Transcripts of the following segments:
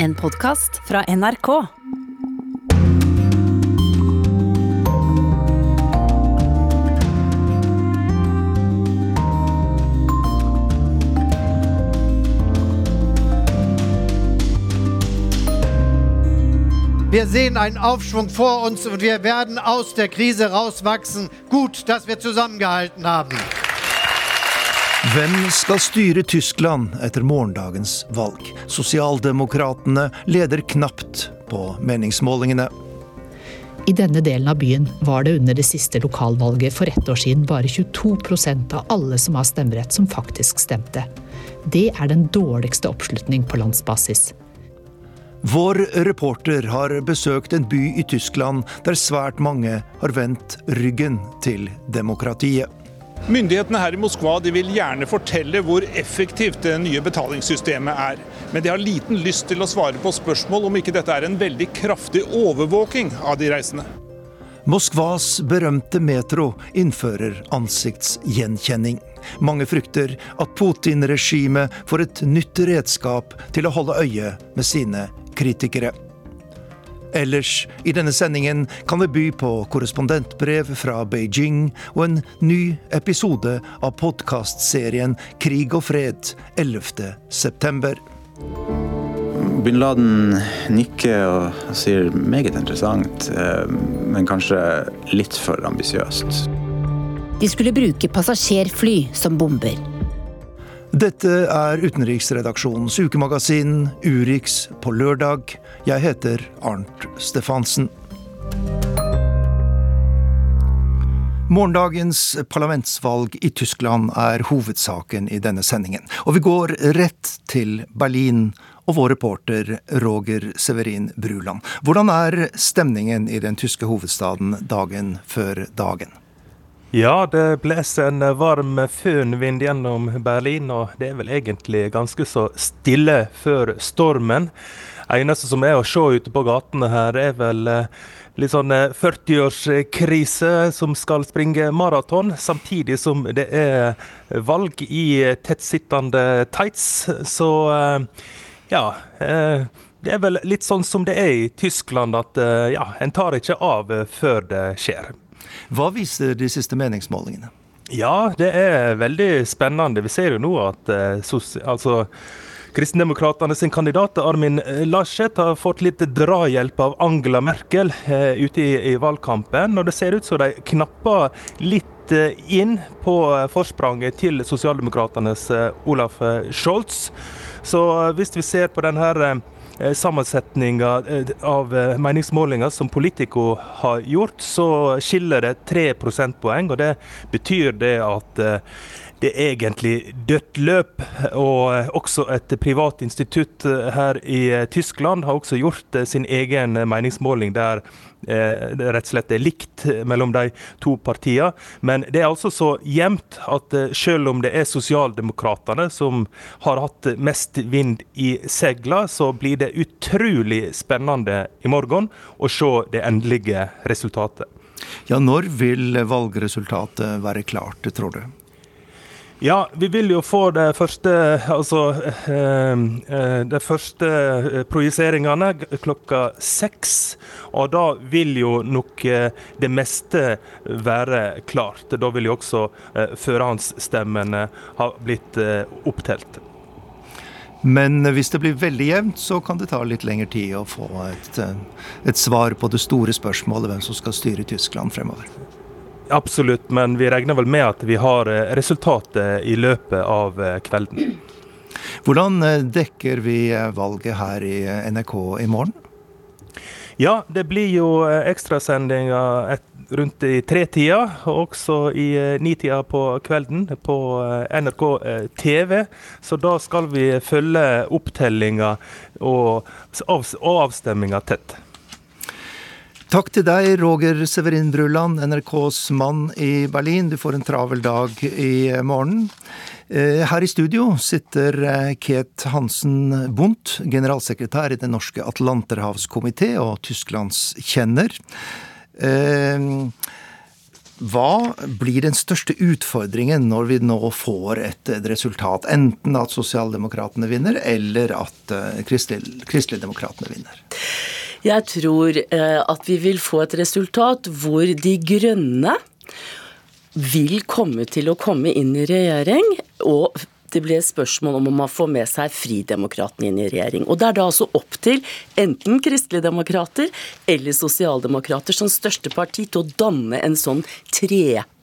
En podkast fra NRK. Wir sehen einen Aufschwung vor uns und wir werden aus der Krise rauswachsen. Gut, dass wir zusammengehalten haben. Hvem skal styre Tyskland etter morgendagens valg? Sosialdemokratene leder knapt på meningsmålingene. I denne delen av byen var det under det siste lokalvalget for ett år siden bare 22% av alle som har stemmerett, som faktisk stemte. Det er den dårligste oppslutning på landsbasis. Vår reporter har besøkt en by i Tyskland der svært mange har vendt ryggen til demokratiet. Myndighetene her i Moskva vil gjerne fortelle hvor effektivt det nye betalingssystemet er. Men de har liten lyst til å svare på spørsmål om ikke dette er en veldig kraftig overvåking av de reisende. Moskvas berømte metro innfører ansiktsgjenkjenning. Mange frykter at Putin-regimet får et nytt redskap til å holde øye med sine kritikere. Ellers i denne sendingen kan vi by på korrespondentbrev fra Beijing og en ny episode av podkastserien Krig og fred 11. september. Bin Laden nikker og sier meget interessant, eh, men kanskje litt for ambisiøst. De skulle bruke passasjerfly som bomber. Dette er utenriksredaksjonens ukemagasin Urix på lørdag. Jeg heter Arnt Stefansen. Morgendagens parlamentsvalg i Tyskland er hovedsaken i denne sendingen. Og vi går rett til Berlin og vår reporter Roger Severin Bruland. Hvordan er stemningen i den tyske hovedstaden dagen før dagen? Ja, det blåser en varm fønvind gjennom Berlin, og det er vel egentlig ganske så stille før stormen. Eneste som er å se ute på gatene her, er vel eh, litt sånn 40-årskrise som skal springe maraton, samtidig som det er valg i tettsittende tights. Så eh, ja. Eh, det er vel litt sånn som det er i Tyskland, at ja, en tar ikke av før det skjer. Hva viser de siste meningsmålingene? Ja, det er veldig spennende. Vi ser jo nå at altså Kristendemokratene sin kandidat Armin Laschet har fått litt drahjelp av Angela Merkel eh, ute i, i, valgkampen. Og det ser ut som de knapper litt eh, inn på forspranget til sosialdemokratenes eh, Olaf Scholz. Så hvis vi ser på denne Eh, sammensetninga eh, av eh, meningsmålinger som Politico har gjort, så skiller det tre prosentpoeng. og Det betyr det at det er egentlig dødt løp. Og også et privat institutt her i Tyskland har også gjort sin egen meningsmåling der Eh, rett og slett er likt mellom de to partiene. Men det er altså så jevnt at eh, selv om det er sosialdemokratene som har hatt mest vind i segla, så blir det utrolig spennende i morgen å se det endelige resultatet. Ja, Når vil valgresultatet være klart, tror du? Ja, vi vil jo få de første Altså eh, eh de første eh, projiseringene klokka seks. Og da vil jo nok eh, det meste være klart. Da vil jo også eh, førerhåndsstemmene ha blitt opptelt. Men hvis det blir veldig jevnt, så kan det ta litt lengre tid å få et, et svar på det store spørsmålet hvem som skal styre Tyskland fremover. Absolutt, men vi regner vel med at vi har eh, resultatet i løpet av eh, kvelden. Hvordan eh, dekker vi valget her i NRK i morgen? Ja, det blir jo ekstrasendinger rundt i tretida, og også i nitida på kvelden på NRK TV. Så da skal vi følge opptellinga og avstemminga tett. Takk til deg, Roger Severin Bruland, NRKs mann i Berlin. Du får en travel dag i morgen. Eh, her i studio sitter eh, Ket Hansen Bundt, generalsekretær i Den norske atlanterhavskomité og Tysklands kjenner. Eh, Hva blir den største utfordringen når vi nå får et, resultat? Enten at Sosialdemokratene vinner, eller at Kristeligdemokratene vinner? Jeg tror uh, at vi vil få et resultat hvor De grønne vil komme til å komme inn i regjering. og det ble spørsmål om om man får med seg Fridemokratene inn i regjering. Og Det er da altså opp til enten kristeligdemokrater eller sosialdemokrater som største parti til å danne en sånn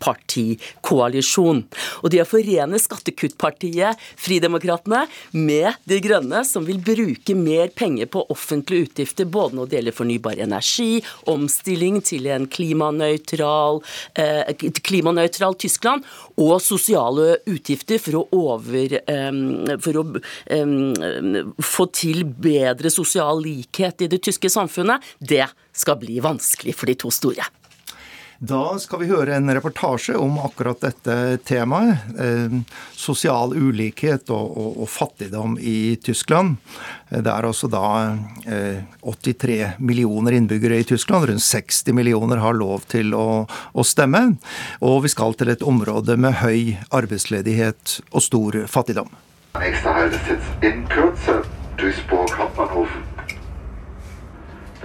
trepartikoalisjon. Og de har forenet skattekuttpartiet Fridemokratene med De grønne, som vil bruke mer penger på offentlige utgifter, både når det gjelder fornybar energi, omstilling til en klimanøytral, eh, klimanøytral Tyskland, og sosiale utgifter for å over for å få til bedre sosial likhet i det tyske samfunnet, det skal bli vanskelig for de to store. Da skal vi høre en reportasje om akkurat dette temaet. Eh, sosial ulikhet og, og, og, fattigdom i Tyskland. Det er altså da eh, 83 millioner innbyggere i Tyskland. Rundt 60 millioner har lov til å, å, stemme. Og vi skal til et område med høy arbeidsledighet og stor fattigdom.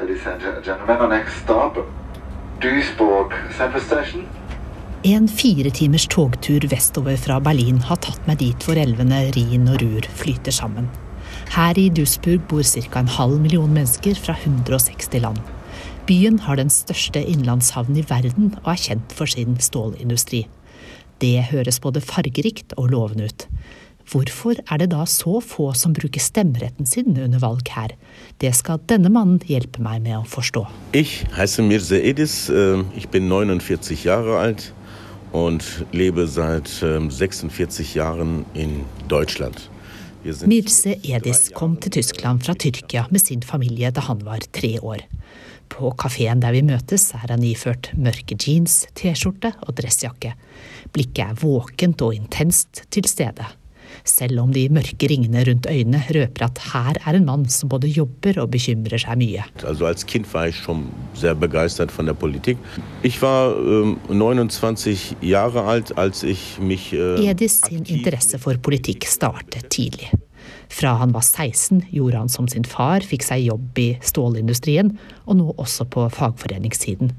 Ladies and gentlemen, our next stop Duisburg. En fire timers togtur vestover fra Berlin har tatt meg dit hvor elvene Rhin og Ruhr flyter sammen. Her i Duisburg bor ca. en halv million mennesker fra 160 land. Byen har den største innlandshavn i verden og er kjent for sin stålindustri. Det høres både fargerikt og lovende ut. Hvorfor er det da så få som bruker stemmeretten sin under valg her? Det skal denne mannen hjelpe meg med å forstå. Ich heiße Mirza Edis, äh, ich bin 49 Jahre alt und lebe seit 46 Jahren in Deutschland. Mirze Edis kom til Tyskland fra Tyrkia med sin familie da han var tre år. På kafeen der vi møtes, er han iført mørke jeans, T-skjorte og dressjakke. Blikket er våkent og intenst til stede selv om de mørke ringene rundt øynene røper at her er en mann som både jobber og bekymrer seg mye. Altså, als Kind var jeg schon sehr begeistert von der Politik. Ich war um, 29 Jahre alt als ich mich uh, Edis sin interesse for politikk startet tidlig. Fra han var 16 gjorde han som sin far, fikk seg jobb i stålindustrien, og nå også på fagforeningssiden.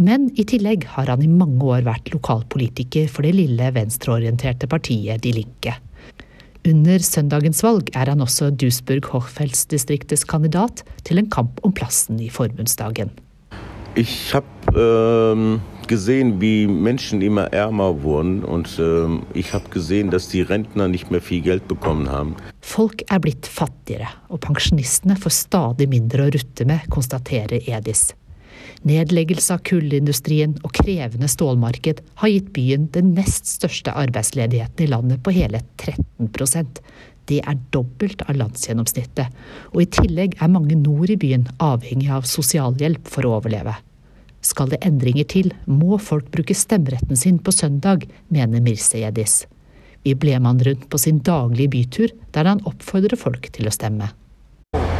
Men i tillegg har han i mange år vært lokalpolitiker for det lille venstreorienterte partiet De Linke. Under søndagens valg er han også Duisburg-Hochfelds-distriktets kandidat til en kamp om plassen i forbundsdagen. Ich habe ähm, gesehen, wie Menschen immer ärmer wurden und ähm, ich habe gesehen, dass die Rentner nicht mehr viel Geld bekommen haben. Folk er blitt fattigere, og pensjonistene får stadig mindre å rutte med, konstaterer Edis. Nedleggelse av kullindustrien og krevende stålmarked har gitt byen den nest største arbeidsledigheten i landet på hele 13% Det er dobbelt av landsgjennomsnittet, og i tillegg er mange nord i byen avhengig av sosialhjelp for å overleve. Skal det endringer til, må folk bruke stemmeretten sin på søndag, mener Mirse Edis. Vi ble med han rundt på sin daglige bytur, der han oppfordrer folk til å stemme.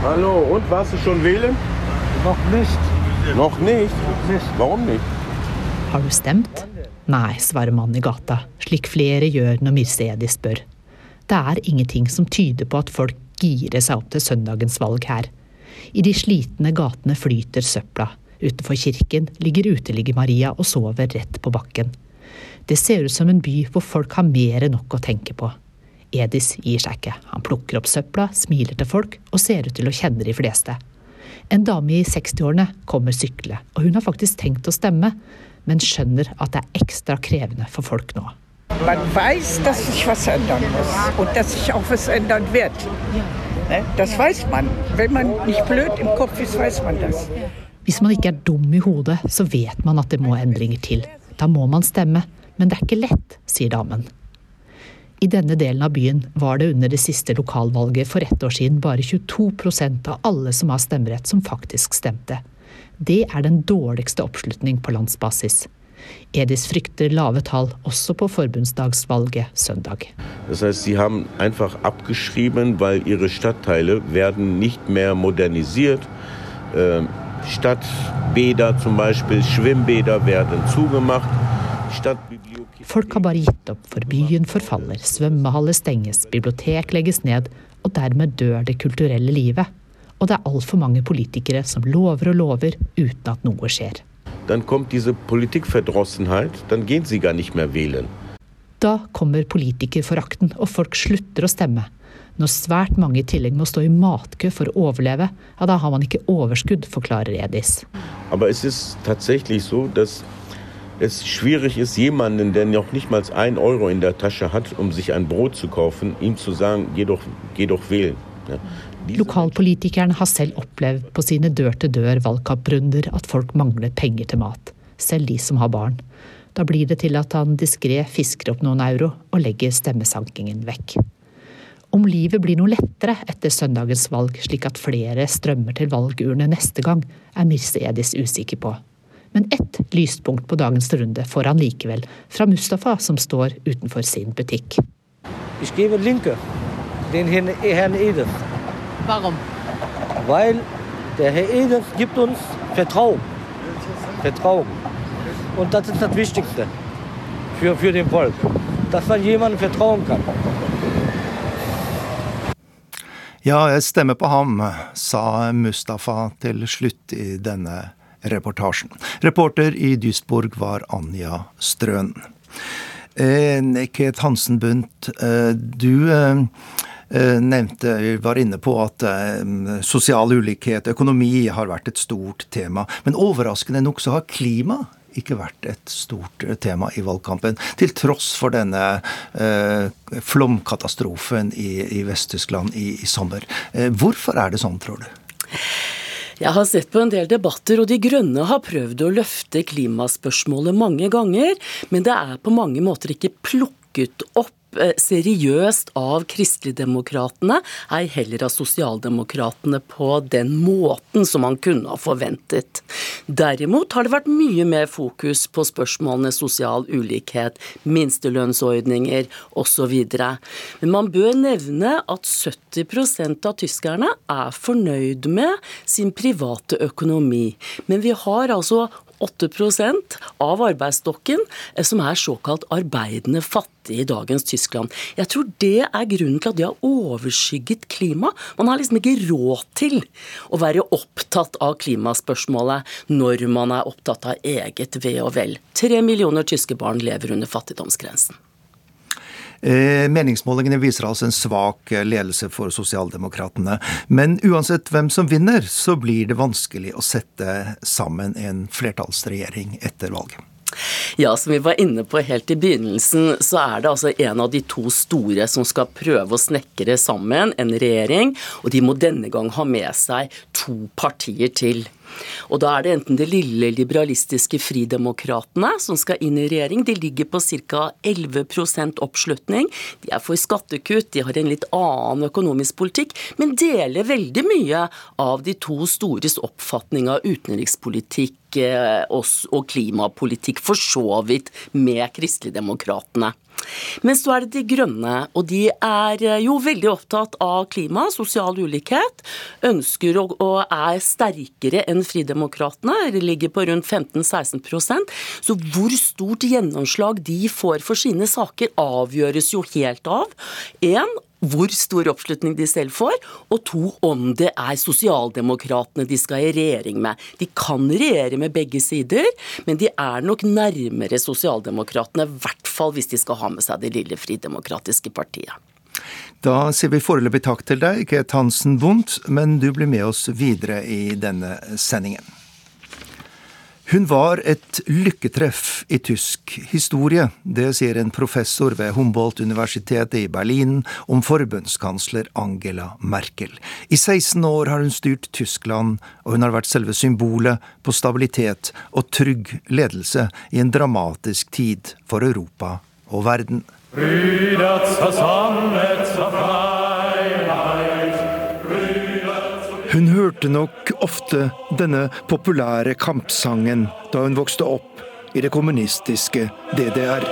Hallo, og warst du schon wählen? Noch nicht. Noch nicht? Warum nicht? Har du stemt? Nei, svarer mannen i gata, slik flere gjør når Mircedi spør. Det er ingenting som tyder på at folk girer seg opp til søndagens valg her. I de slitne gatene flyter søpla. Utenfor kirken ligger uteligger-Maria og sover rett på bakken. Det ser ut som en by hvor folk har mer enn nok å tenke på. Edis gir seg ikke. Han plukker opp søpla, smiler til folk og ser ut til å kjenne de fleste. En dame i 60-årene kommer syklende, og hun har faktisk tenkt å stemme, men skjønner at det er ekstra krevende for folk nå. Man vet at sich was ändern muss und dass sich auch was ändern wird. Das weiß man. Wenn man nicht blöd im Kopf ist, weiß man das. Hvis man ikke er dum i hodet, så vet man at det må endringer til. Da må man stemme. Men det er ikke lett, sier damen. I denne delen av byen var det under det siste lokalvalget for ett år siden bare 22 av alle som har stemmerett, som faktisk stemte. Det er den dårligste oppslutning på landsbasis. Edis frykter lave tall også på forbundsdagsvalget søndag. Das heißt, sie haben einfach abgeschrieben, weil ihre Stadtteile werden nicht mehr modernisiert. Ähm, Stadtbäder zum Beispiel, Schwimmbäder werden zugemacht. Folk har bare gitt opp, for byen forfaller, svømmehaller stenges, bibliotek legges ned, og dermed dør det kulturelle livet. Og det er altfor mange politikere som lover og lover uten at noe skjer. Dann kommt diese Politikverdrossenheit, dann gehen sie gar nicht mehr wählen. Da kommer politikerforakten, og folk slutter å stemme. Når svært mange i tillegg må stå i matkø for å overleve, ja, da har man ikke overskudd, forklarer Edis. Aber es ist tatsächlich so, dass es schwierig ist, jemanden, der noch nicht mal ein Euro in der Tasche hat, um sich ein Brot zu kaufen, ihm zu sagen, geh doch, geh doch wählen. Ja. Lokalpolitikeren har selv opplevd på sine dør-til-dør-valgkamprunder at folk mangler penger til mat. Selv de som har barn. Da blir det til at han diskré fisker opp noen euro og legger stemmesankingen vekk. Om livet blir noe lettere etter søndagens valg, slik at flere strømmer til valgurne neste gang, er Mirse Edis usikker på. Men ett lyspunkt på dagens runde får han likevel, fra Mustafa som står utenfor sin butikk. Jeg skriver Linke, den Herrn Edith. Warum? Weil der Herr Edith gibt uns Vertrauen. Vertrauen. Und das ist das Wichtigste für, für den Volk. Dass man jemandem vertrauen kann. Ja, jeg stemmer på ham, sa Mustafa til slutt i denne reportasjen. Reporter i Duisburg var Anja Strøn. Eh, Ket Hansen Bundt, eh, du eh, nevnte, var inne på at sosial ulikhet, økonomi, har vært et stort tema. Men overraskende nok så har klima ikke vært et stort tema i valgkampen. Til tross for denne eh, flomkatastrofen i, i Vest-Tyskland i, i, sommer. Eh, hvorfor er det sånn, tror du? Jeg har sett på en del debatter, og De Grønne har prøvd å løfte klimaspørsmålet mange ganger, men det er på mange måter ikke plukket opp seriøst av kristeligdemokratene, ei heller av sosialdemokratene på den måten som man kunne ha forventet. Derimot har det vært mye mer fokus på spørsmålene sosial ulikhet, minstelønnsordninger osv. Men man bør nevne at 70% av tyskerne er fornøyd med sin private økonomi. Men vi har altså 8% av arbeidsstokken eh, som er såkalt arbeidende fattige i dagens Tyskland. Jeg tror det er grunnen til at de har overskygget klima. Man har liksom ikke råd til å være opptatt av klimaspørsmålet når man er opptatt av eget ve og vel. Tre millioner tyske barn lever under fattigdomsgrensen. Eh, meningsmålingene viser altså en svak eh, ledelse for sosialdemokratene. Men uansett hvem som vinner, så blir det vanskelig å sette sammen en flertallsregjering etter valget. Ja, som vi var inne på helt i begynnelsen, så er det altså en av de to store som skal prøve å snekre sammen en regjering, og de må denne gang ha med seg to partier til. Og da er det enten det lille liberalistiske Fridemokratene som skal inn i regjering. De ligger på ca. 11% oppslutning. De er for skattekutt, de har en litt annen økonomisk politikk, men deler veldig mye av de to stores oppfatning av utenrikspolitikk eh, og klimapolitikk, for så vidt med Kristeligdemokratene. Men så er det De grønne, og de er eh, jo veldig opptatt av klima, sosial ulikhet. Ønsker og, og er sterkere enn Fridemokratene, de ligger på rundt 15-16% Så hvor stort gjennomslag de får for sine saker, avgjøres jo helt av. En, hvor stor oppslutning de selv får, og to, om det er sosialdemokratene de skal i regjering med. De kan regjere med begge sider, men de er nok nærmere sosialdemokratene, i hvert fall hvis de skal ha med seg det lille fridemokratiske partiet. Da sier vi foreløpig takk til deg, Ket Hansen vondt, men du blir med oss videre i denne sendingen. Hun var et lykketreff i tysk historie. Det sier en professor ved Humboldt-universitetet i Berlin om forbundskansler Angela Merkel. I 16 år har hun styrt Tyskland, og hun har vært selve symbolet på stabilitet og trygg ledelse i en dramatisk tid for Europa og verden. Brüder zusammen zur Hun hørte nok ofte denne populære kampsangen da hun vokste opp i det kommunistiske DDR.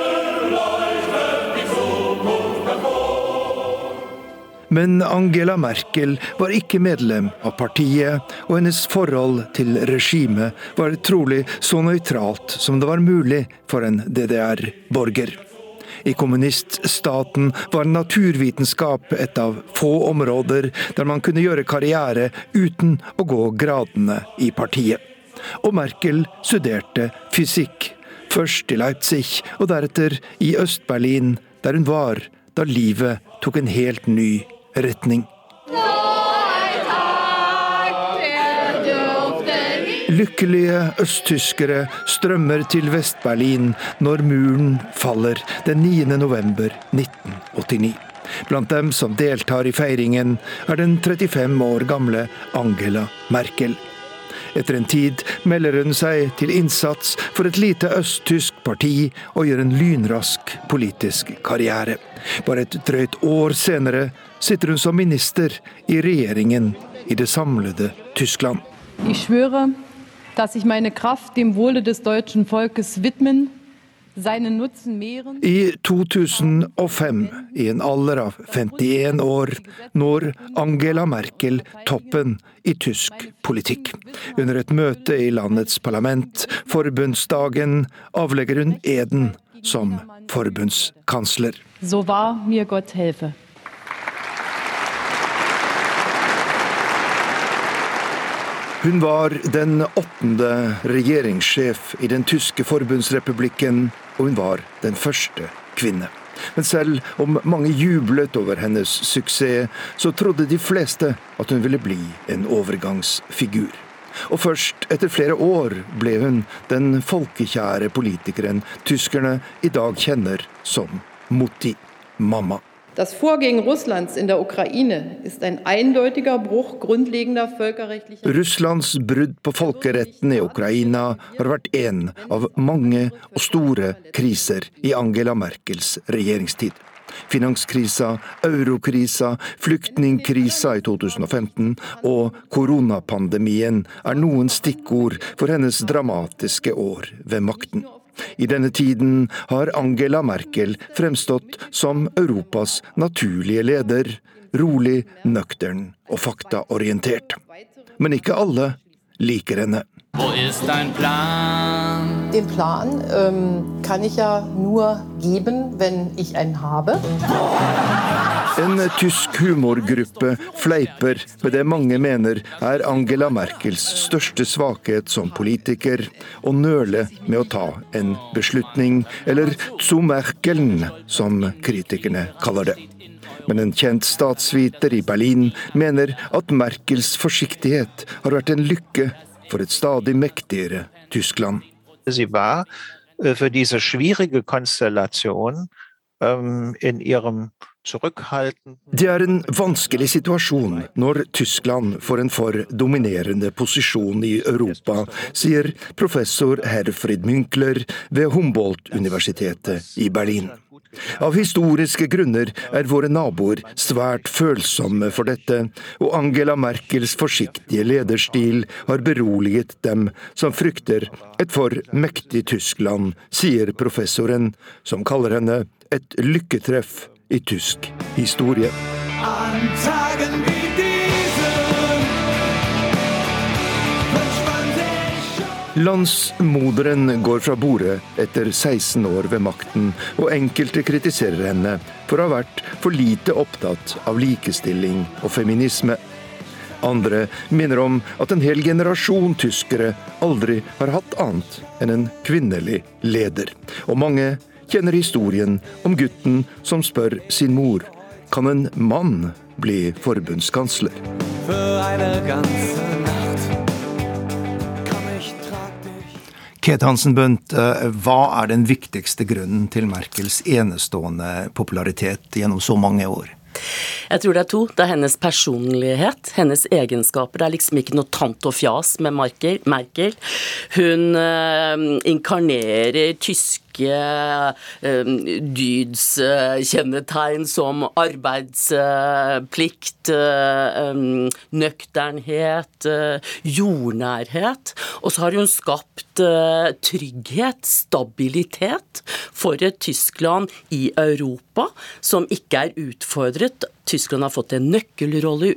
Men Angela Merkel var ikke medlem av partiet, og hennes forhold til regimet var trolig så nøytralt som det var mulig for en DDR-borger. I kommuniststaten var naturvitenskap et av få områder der man kunne gjøre karriere uten å gå gradene i partiet. Og Merkel studerte fysikk, først i Leipzig og deretter i Øst-Berlin, der hun var da livet tok en helt ny retning. Lykkelige østtyskere strømmer til Vest-Berlin når muren faller den 9. november 1989. Blant dem som deltar i feiringen, er den 35 år gamle Angela Merkel. Etter en tid melder hun seg til innsats for et lite østtysk parti og gjør en lynrask politisk karriere. Bare et drøyt år senere sitter hun som minister i regjeringen i det samlede Tyskland. Jeg schwöre, dass ich meine Kraft dem Wohle des deutschen Volkes widmen i 2005, i en alder av 51 år, når Angela Merkel toppen i tysk politikk. Under et møte i landets parlament, forbundsdagen, avlegger hun eden som forbundskansler. Så var mir Gott helfe. Hun var den åttende regjeringssjef i den tyske forbundsrepublikken og hun var den første kvinne. Men selv om mange jublet over hennes suksess, så trodde de fleste at hun ville bli en overgangsfigur. Og først etter flere år ble hun den folkekjære politikeren tyskerne i dag kjenner som Mutti Mamma. Das Vorgehen Russlands in der Ukraine ist ein eindeutiger Bruch grundlegender völkerrechtlicher Russlands brudd på folkeretten i Ukraina har vært en av mange og store kriser i Angela Merkels regjeringstid. Finanskrisa, eurokrisa, flyktningkrisa i 2015 og koronapandemien er noen stikkord for hennes dramatiske år ved makten. I denne tiden har Angela Merkel fremstått som Europas naturlige leder, rolig, nøktern og faktaorientert. Men ikke alle liker henne. Hva er dein Plan? Den planen um, kan jeg ja nur geben, wenn ich einen habe. En tysk humorgruppe fleiper med det mange mener er Angela Merkels største svakhet som politiker, å nøle med å ta en beslutning, eller zu Merkeln, som kritikerne kaller det. Men en kjent statsviter i Berlin mener at Merkels forsiktighet har vært en lykke for et stadig mektigere Tyskland. Sie war äh, für diese schwierige Konstellation ihrem det er en vanskelig situasjon når Tyskland får en for dominerende posisjon i Europa, sier professor Herfrid Münkler ved Humboldt-universitetet i Berlin. Av historiske grunner er våre naboer svært følsomme for dette, og Angela Merkels forsiktige lederstil har beroliget dem som frykter et for mektig Tyskland, sier professoren, som kaller henne et lykketreff i tysk historie. Landsmoderen går fra borde etter 16 år ved makten, og enkelte kritiserer henne for å ha vært for lite opptatt av likestilling og feminisme. Andre minner om at en hel generasjon tyskere aldri har hatt annet enn en kvinnelig leder. Og mange kjenner historien om gutten som spør sin mor kan en mann bli forbundskansler. Kate Hansen Bundt, eh, hva er den viktigste grunnen til Merkels enestående popularitet gjennom så mange år? Jeg tror det er to. Det er hennes personlighet, hennes egenskaper. Det er liksom ikke noe tant og fjas med Merkel. Hun øh, inkarnerer tyske uh, dydskjennetegn som arbeidsplikt, uh, um, nøkternhet, jordnærhet. Og så har hun skapt trygghet, stabilitet, for et Tyskland i Europa som ikke er utfordret Tyskland har fått en nøkkelrolle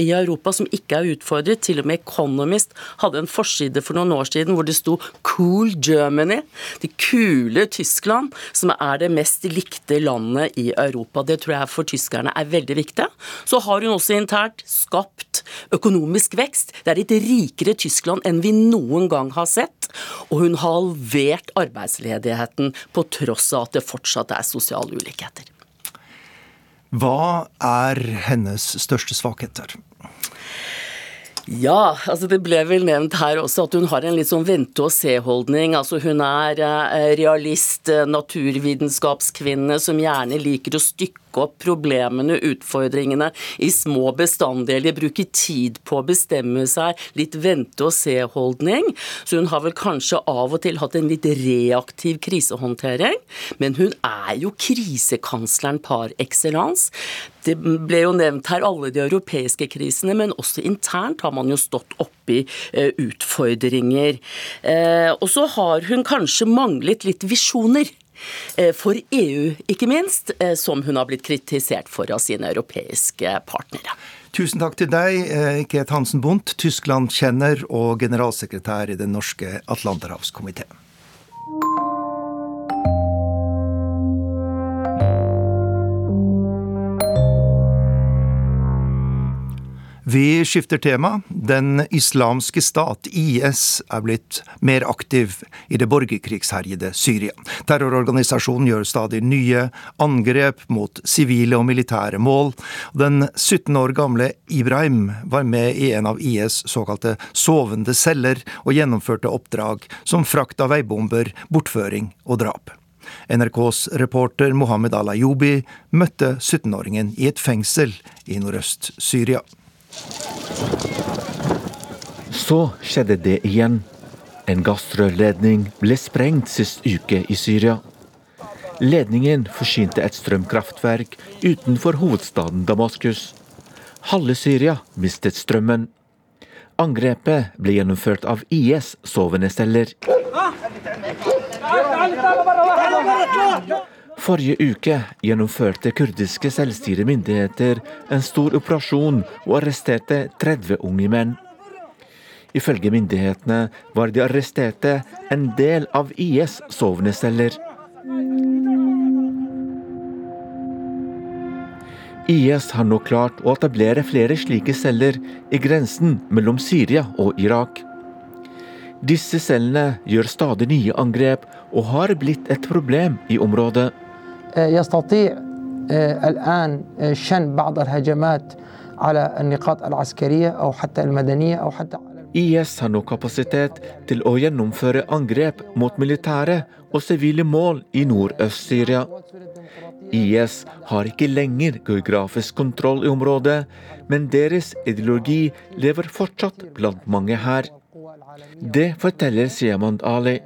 i Europa som ikke er utfordret. Til og med Economist hadde en forside for noen år siden hvor det sto 'Cool Germany'. Det kule Tyskland, som er det mest likte landet i Europa. Det tror jeg for tyskerne er veldig viktig. Så har hun også internt skapt økonomisk vekst. Det er et rikere Tyskland enn vi noen gang har sett. Og hun har halvert arbeidsledigheten på tross av at det fortsatt er sosiale ulikheter. Hva er hennes største svakheter? Ja, altså det ble vel nevnt her også at hun har en litt sånn vente-og-se-holdning. Altså hun er eh, realist, eh, naturvitenskapskvinne som gjerne liker å stykke opp problemene, utfordringene, i små bestanddeler. Bruke tid på å bestemme seg. Litt vente-og-se-holdning. Så hun har vel kanskje av og til hatt en litt reaktiv krisehåndtering. Men hun er jo krisekansleren par excellence. Det ble jo nevnt her alle de europeiske krisene, men også internt har man jo stått oppi eh, utfordringer. Eh, og så har hun kanskje manglet litt visjoner. Eh, for EU, ikke minst, eh, som hun har blitt kritisert for av sine europeiske partnere. Tusen takk til deg, eh, Ket Hansen Bundt, Tyskland-kjenner og generalsekretær i Den norske atlanterhavskomiteen. Vi skifter tema. Den islamske stat, IS, er blitt mer aktiv i det borgerkrigsherjede Syria. Terrororganisasjonen gjør stadig nye angrep mot sivile og militære mål. Den 17 år gamle Ibrahim var med i en av IS' såkalte sovende celler og gjennomførte oppdrag som frakt av veibomber, bortføring og drap. NRKs reporter Mohammed Al-Ayubi møtte 17-åringen i et fengsel i nordøst-Syria. Så skjedde det igjen. En gassrørledning ble sprengt sist uke i Syria. Ledningen forsynte et strømkraftverk utenfor hovedstaden Damaskus. Halve Syria mistet strømmen. Angrepet ble gjennomført av IS' sovende celler. Forrige uke gjennomførte kurdiske selvstyremyndigheter en stor operasjon og arresterte 30 unge menn. Ifølge myndighetene var de arresterte en del av IS' sovende celler. IS har nå klart å etablere flere slike celler i grensen mellom Syria og Irak. Disse cellene gjør stadig nye angrep og har blitt et problem i området. يستطيع الآن شن بعض الهجمات على النقاط العسكرية أو حتى المدنية أو حتى IS har nå kapasitet til å gjennomføre angrep mot militære og sivile mål i nordøst-Syria. IS har ikke lenger geografisk kontroll i området, men deres ideologi lever fortsatt blant mange her. Det forteller Siamand Ali.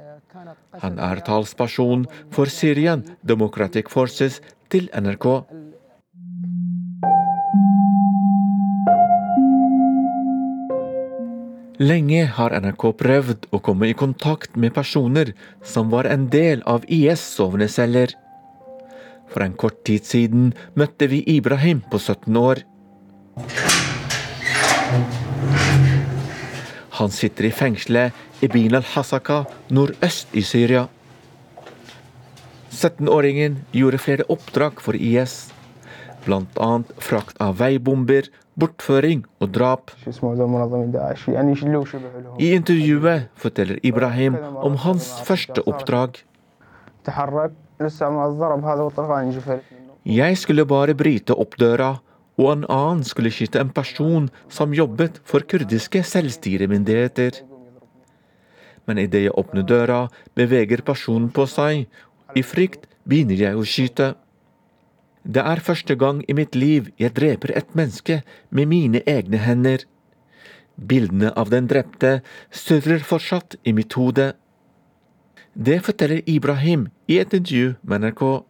Han er talsperson for Syrian Democratic Forces til NRK. Lenge har NRK prøvd å komme i kontakt med personer som var en del av IS' sovende celler. For en kort tid siden møtte vi Ibrahim på 17 år. Han sitter i fengselet Ibin al-Hasaka nordøst i Syria. 17-åringen gjorde flere oppdrag for IS, bl.a. frakt av veibomber, bortføring og drap. I intervjuet forteller Ibrahim om hans første oppdrag. Jeg skulle bare bryte opp døra, og en annen skulle skyte en person som jobbet for kurdiske selvstyremyndigheter. Men idet jeg åpner døra, beveger personen på seg. I frykt begynner jeg å skyte. Det er første gang i mitt liv jeg dreper et menneske med mine egne hender. Bildene av den drepte surrer fortsatt i mitt hode. Det forteller Ibrahim i et intervju med NRK.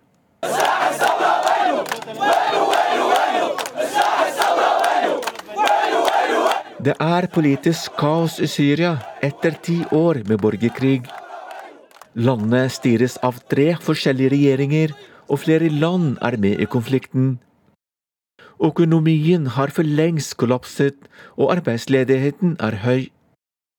Det er politisk kaos i Syria etter ti år med borgerkrig. Landet styres av tre forskjellige regjeringer, og flere land er med i konflikten. Økonomien har for lengst kollapset, og arbeidsledigheten er høy.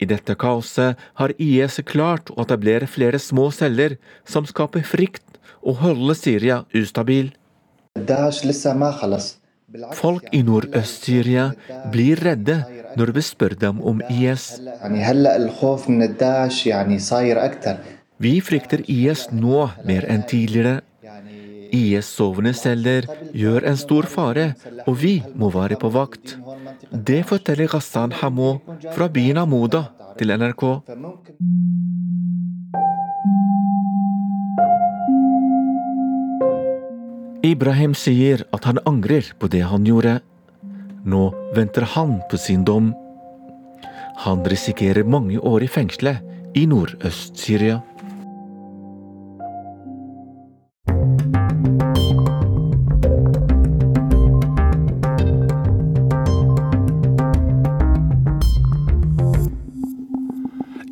I dette kaoset har IS klart å etablere flere små celler som skaper frykt og holder Syria ustabil. Folk i Nordøst-Syria blir redde når vi spør dem om IS. Vi frykter IS nå mer enn tidligere. IS-sovende celler gjør en stor fare, og vi må være på vakt. Det forteller Ghassan Hamo fra byen Amoda til NRK. Ibrahim sier at han angrer på det han gjorde. Nå venter han på sin dom. Han risikerer mange år i fengselet i Nordøst-Syria.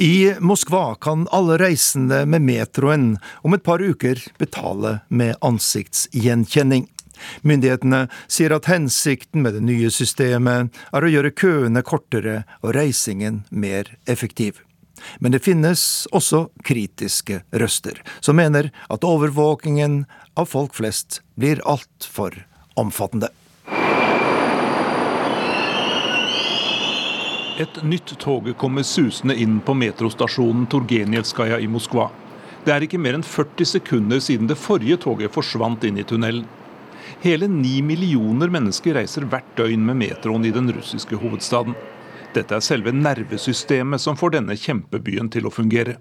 I Moskva kan alle reisende med metroen om et par uker betale med ansiktsgjenkjenning. Myndighetene sier at hensikten med det nye systemet er å gjøre køene kortere og reisingen mer effektiv. Men det finnes også kritiske røster, som mener at overvåkingen av folk flest blir altfor omfattende. Et nytt tog kommer susende inn på metrostasjonen Turgenjevskaja i Moskva. Det er ikke mer enn 40 sekunder siden det forrige toget forsvant inn i tunnelen. Hele ni millioner mennesker reiser hvert døgn med metroen i den russiske hovedstaden. Dette er selve nervesystemet som får denne kjempebyen til å fungere.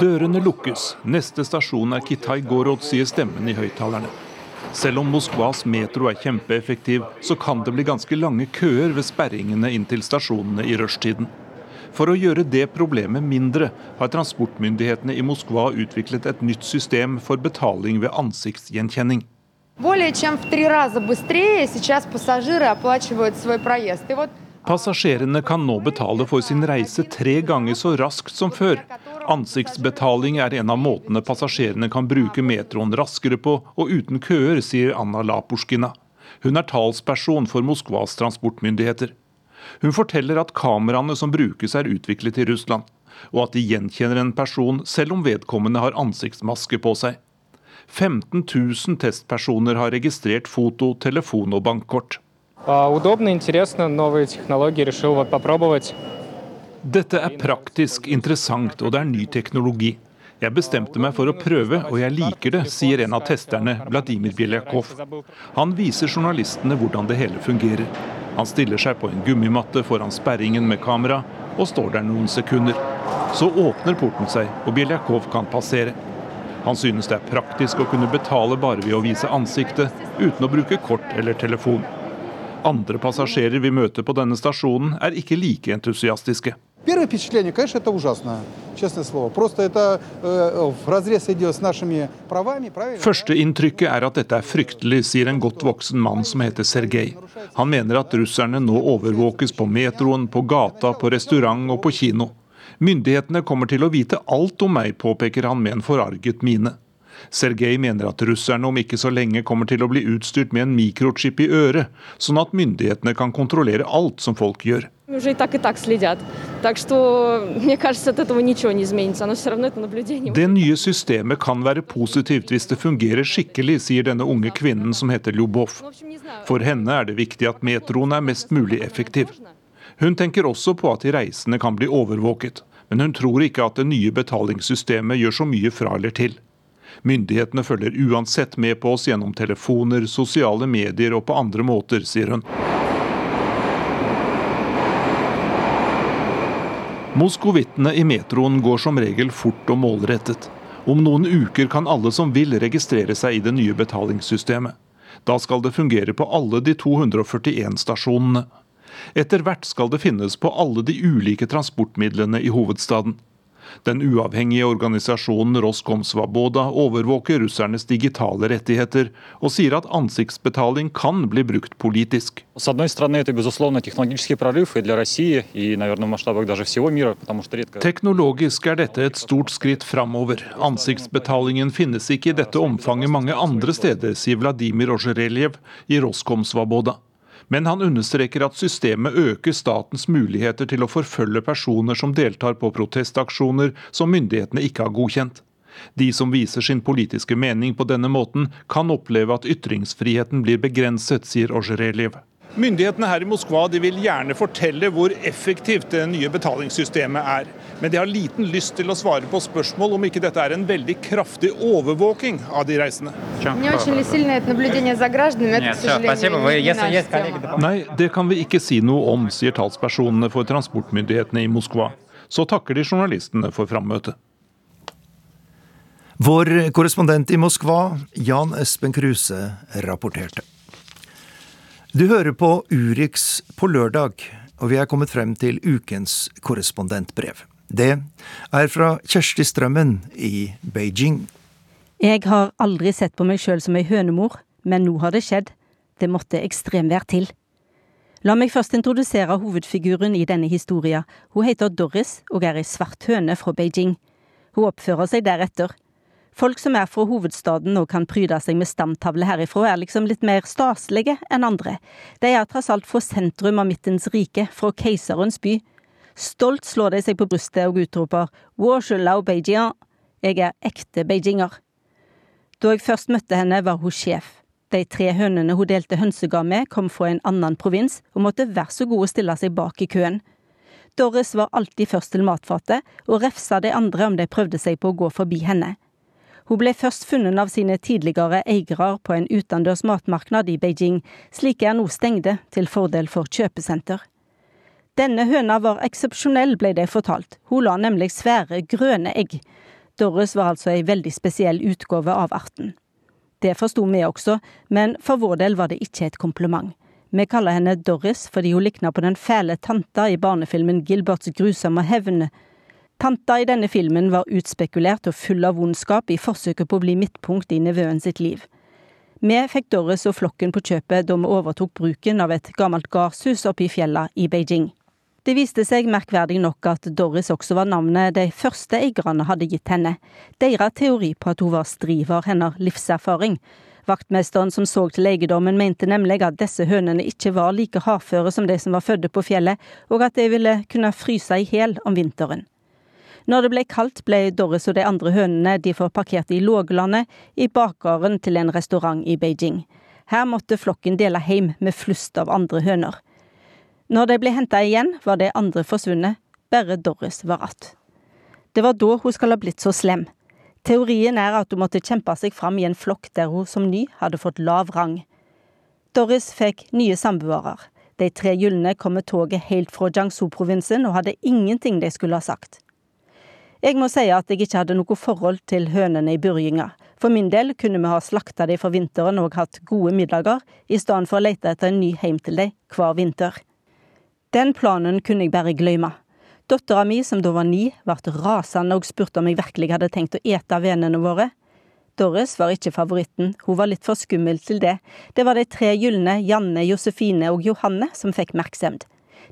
Dørene lukkes. Neste stasjon er Kitai-Gorod, sier stemmen i høyttalerne. Selv om Moskvas metro er kjempeeffektiv, så kan det bli ganske lange køer ved sperringene inn til stasjonene i rushtiden. For å gjøre det problemet mindre, har transportmyndighetene i Moskva utviklet et nytt system for betaling ved ansiktsgjenkjenning. Passasjerene kan nå betale for sin reise tre ganger så raskt som før. Ansiktsbetaling er en av måtene passasjerene kan bruke metroen raskere på og uten køer, sier Anna Lapushkina. Hun er talsperson for Moskvas transportmyndigheter. Hun forteller at kameraene som brukes er utviklet i Russland, og at de gjenkjenner en person selv om vedkommende har ansiktsmaske på seg. 15 000 testpersoner har registrert foto, telefon og bankkort. Dette er praktisk, interessant, og det er ny teknologi. Jeg bestemte meg for å prøve, og jeg liker det, sier en av testerne, Vladimir Bjeljakov. Han viser journalistene hvordan det hele fungerer. Han stiller seg på en gummimatte foran sperringen med kamera, og står der noen sekunder. Så åpner porten seg, og Bjeljakov kan passere. Han synes det er praktisk å kunne betale bare ved å vise ansiktet, uten å bruke kort eller telefon. Andre passasjerer vi møter på denne stasjonen, er ikke like entusiastiske. Первое впечатление, конечно, это ужасно, честное слово. Просто это э, в разрез идет с нашими правами, правильно? Førsteinntrykket er at dette er fryktelig, sier en godt voksen mann som heter Sergej. Han mener at russerne nå overvåkes på metroen, på gata, på restaurant og på kino. Myndighetene kommer til å vite alt om meg, påpeker han med en forarget mine. Sergej mener at russerne om ikke så lenge kommer til å bli utstyrt med en mikrochip i øret, sånn at myndighetene kan kontrollere alt som folk gjør. Det nye systemet kan være positivt hvis det fungerer skikkelig, sier denne unge kvinnen som heter Ljubov. For henne er det viktig at metroen er mest mulig effektiv. Hun tenker også på at de reisende kan bli overvåket, men hun tror ikke at det nye betalingssystemet gjør så mye fra eller til. Myndighetene følger uansett med på oss gjennom telefoner, sosiale medier og på andre måter, sier hun. Moskovittene i metroen går som regel fort og målrettet. Om noen uker kan alle som vil registrere seg i det nye betalingssystemet. Da skal det fungere på alle de 241 stasjonene. Etter hvert skal det finnes på alle de ulike transportmidlene i hovedstaden. Den uavhengige organisasjonen Roskomsvaboda overvåker russernes digitale rettigheter, og sier at ansiktsbetaling kan bli brukt politisk. Teknologisk er dette et stort skritt framover. Ansiktsbetalingen finnes ikke i dette omfanget mange andre steder, sier Vladimir Ozjereljev i Roskomsvaboda. Men han understreker at systemet øker statens muligheter til å forfølge personer som deltar på protestaksjoner som myndighetene ikke har godkjent. De som viser sin politiske mening på denne måten, kan oppleve at ytringsfriheten blir begrenset, sier Ozjereljev. Myndighetene her i Moskva de vil gjerne fortelle hvor effektivt det nye betalingssystemet er. Men de har liten lyst til å svare på spørsmål om ikke dette er en veldig kraftig overvåking av de reisende. Nei, det kan vi ikke si noe om, sier talspersonene for transportmyndighetene i Moskva. Så takker de journalistene for frammøtet. Vår korrespondent i Moskva, Jan Espen Kruse, rapporterte. Du hører på Urix på lørdag, og vi er kommet frem til ukens korrespondentbrev. Det er fra Kjersti Strømmen i Beijing. Jeg har aldri sett på meg sjøl som ei hønemor, men nå har det skjedd. Det måtte ekstremvær til. La meg først introdusere hovedfiguren i denne historien. Hun heter Doris og er ei svart høne fra Beijing. Hun oppfører seg deretter. Folk som er fra hovedstaden og kan pryde seg med stamtavle herifra, er liksom litt mer staselige enn andre. De er tross alt fra sentrum av midtens rike, fra keiserens by. Stolt slår de seg på brystet og utroper Worshilau Beijing, jeg er ekte beijinger. Da jeg først møtte henne, var hun sjef. De tre hønene hun delte hønsegard med, kom fra en annen provins og måtte være så gode å stille seg bak i køen. Doris var alltid først til matfatet, og refsa de andre om de prøvde seg på å gå forbi henne. Hun ble først funnet av sine tidligere eiere på en utendørs matmarknad i Beijing. Slike er nå stengte, til fordel for kjøpesenter. Denne høna var eksepsjonell, ble det fortalt. Hun la nemlig svære, grønne egg. Doris var altså ei veldig spesiell utgave av arten. Det forsto vi også, men for vår del var det ikke et kompliment. Vi kaller henne Doris fordi hun likna på den fæle tanta i barnefilmen Gilberts grusomme hevn, Tanta i denne filmen var utspekulert og full av vondskap i forsøket på å bli midtpunkt i nevøen sitt liv. Vi fikk Doris og flokken på kjøpet da vi overtok bruken av et gammelt gardshus oppe i fjella i Beijing. Det viste seg merkverdig nok at Doris også var navnet de første eierne hadde gitt henne. Deres teori på at hun var stri, var hennes livserfaring. Vaktmesteren som så til eiendommen mente nemlig at disse hønene ikke var like hardføre som de som var fødde på fjellet, og at de ville kunne fryse i hjel om vinteren. Når det ble kaldt, ble Doris og de andre hønene de får parkert i låglandet, i bakgården til en restaurant i Beijing. Her måtte flokken dele heim med flust av andre høner. Når de ble henta igjen, var de andre forsvunnet, bare Doris var att. Det var da hun skal ha blitt så slem. Teorien er at hun måtte kjempe seg fram i en flokk der hun som ny hadde fått lav rang. Doris fikk nye samboere. De tre gylne kom med toget helt fra Jiangsu-provinsen og hadde ingenting de skulle ha sagt. Jeg må si at jeg ikke hadde noe forhold til hønene i Burginga. For min del kunne vi ha slakta de for vinteren og hatt gode middager, i stedet for å lete etter en ny heim til de hver vinter. Den planen kunne jeg bare glemme. Dattera mi, som da var ni, ble rasende og spurte om jeg virkelig hadde tenkt å ete vennene våre. Doris var ikke favoritten, hun var litt for skummel til det. Det var de tre gylne, Janne, Josefine og Johanne, som fikk merksemd.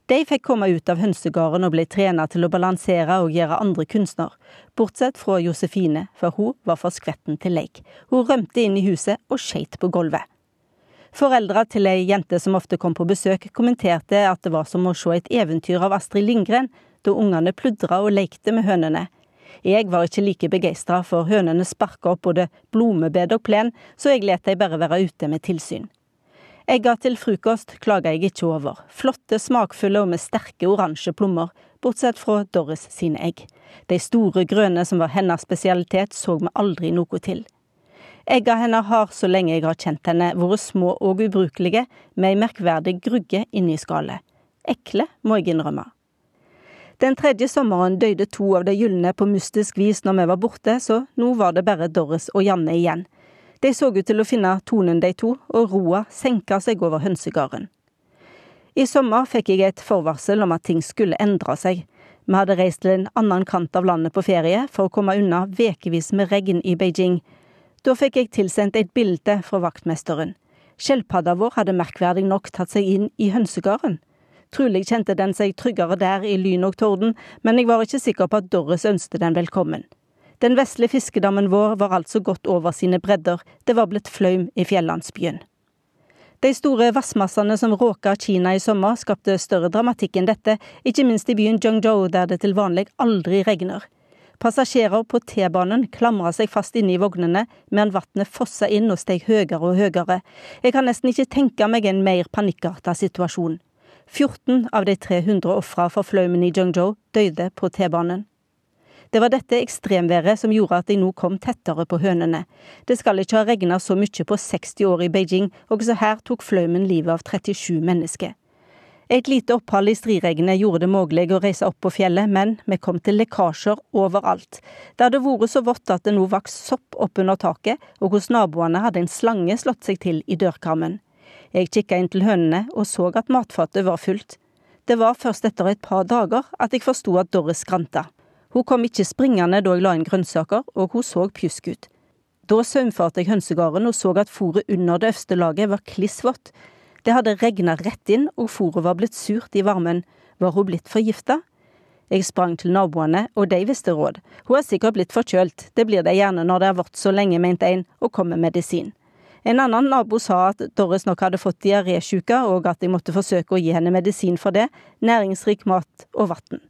De fikk komme ut av hønsegården og ble trena til å balansere og gjøre andre kunstner, bortsett fra Josefine, for hun var for skvetten til leik. Hun rømte inn i huset og skeit på gulvet. Foreldra til ei jente som ofte kom på besøk, kommenterte at det var som å se et eventyr av Astrid Lindgren, da ungene pludra og lekte med hønene. Jeg var ikke like begeistra, for hønene sparka opp både blomebed og plen, så jeg let de bare være ute med tilsyn. Egga til frokost klager jeg ikke over. Flotte, smakfulle og med sterke oransje plommer, bortsett fra Doris sine egg. De store grønne som var hennes spesialitet, så vi aldri noe til. Egga hennes har, så lenge jeg har kjent henne, vært små og ubrukelige, med ei merkverdig grugge inni skallet. Ekle, må jeg innrømme. Den tredje sommeren døde to av de gylne på mystisk vis når vi var borte, så nå var det bare Doris og Janne igjen. De så ut til å finne tonen, de to, og roa senka seg over hønsegarden. I sommer fikk jeg et forvarsel om at ting skulle endre seg. Vi hadde reist til en annen kant av landet på ferie for å komme unna vekevis med regn i Beijing. Da fikk jeg tilsendt et bilde fra vaktmesteren. Skjelpadda vår hadde merkverdig nok tatt seg inn i hønsegarden. Trolig kjente den seg tryggere der i lyn og torden, men jeg var ikke sikker på at Doris ønsket den velkommen. Den vesle fiskedammen vår var altså gått over sine bredder, det var blitt flaum i fjellandsbyen. De store vassmassene som råka Kina i sommer, skapte større dramatikk enn dette, ikke minst i byen Zhengzhou, der det til vanlig aldri regner. Passasjerer på T-banen klamra seg fast inne i vognene, medan vannet fossa inn og steg høyere og høyere. Jeg kan nesten ikke tenke meg en mer panikkarta situasjon. 14 av de 300 ofra for flaumen i Zhengzhou døde på T-banen. Det var dette ekstremværet som gjorde at de nå kom tettere på hønene. Det skal ikke ha regna så mye på 60 år i Beijing, og også her tok flaumen livet av 37 mennesker. Et lite opphold i striregnet gjorde det mulig å reise opp på fjellet, men vi kom til lekkasjer overalt. Det hadde vært så vått at det nå vokste sopp oppunder taket, og hos naboene hadde en slange slått seg til i dørkarmen. Jeg kikka inn til hønene og så at matfatet var fullt. Det var først etter et par dager at jeg forsto at Doris skranta. Hun kom ikke springende da jeg la inn grønnsaker, og hun så pjusk ut. Da saumfarte jeg hønsegarden og så at fôret under det øverste laget var kliss vått. Det hadde regna rett inn, og fôret var blitt surt i varmen. Var hun blitt forgifta? Jeg sprang til naboene, og de visste råd. Hun er sikkert blitt forkjølt, det blir de gjerne når det har vært så lenge, mente en, og kom med medisin. En annen nabo sa at Doris nok hadde fått diarésjuke, og at jeg måtte forsøke å gi henne medisin for det, næringsrik mat og vann.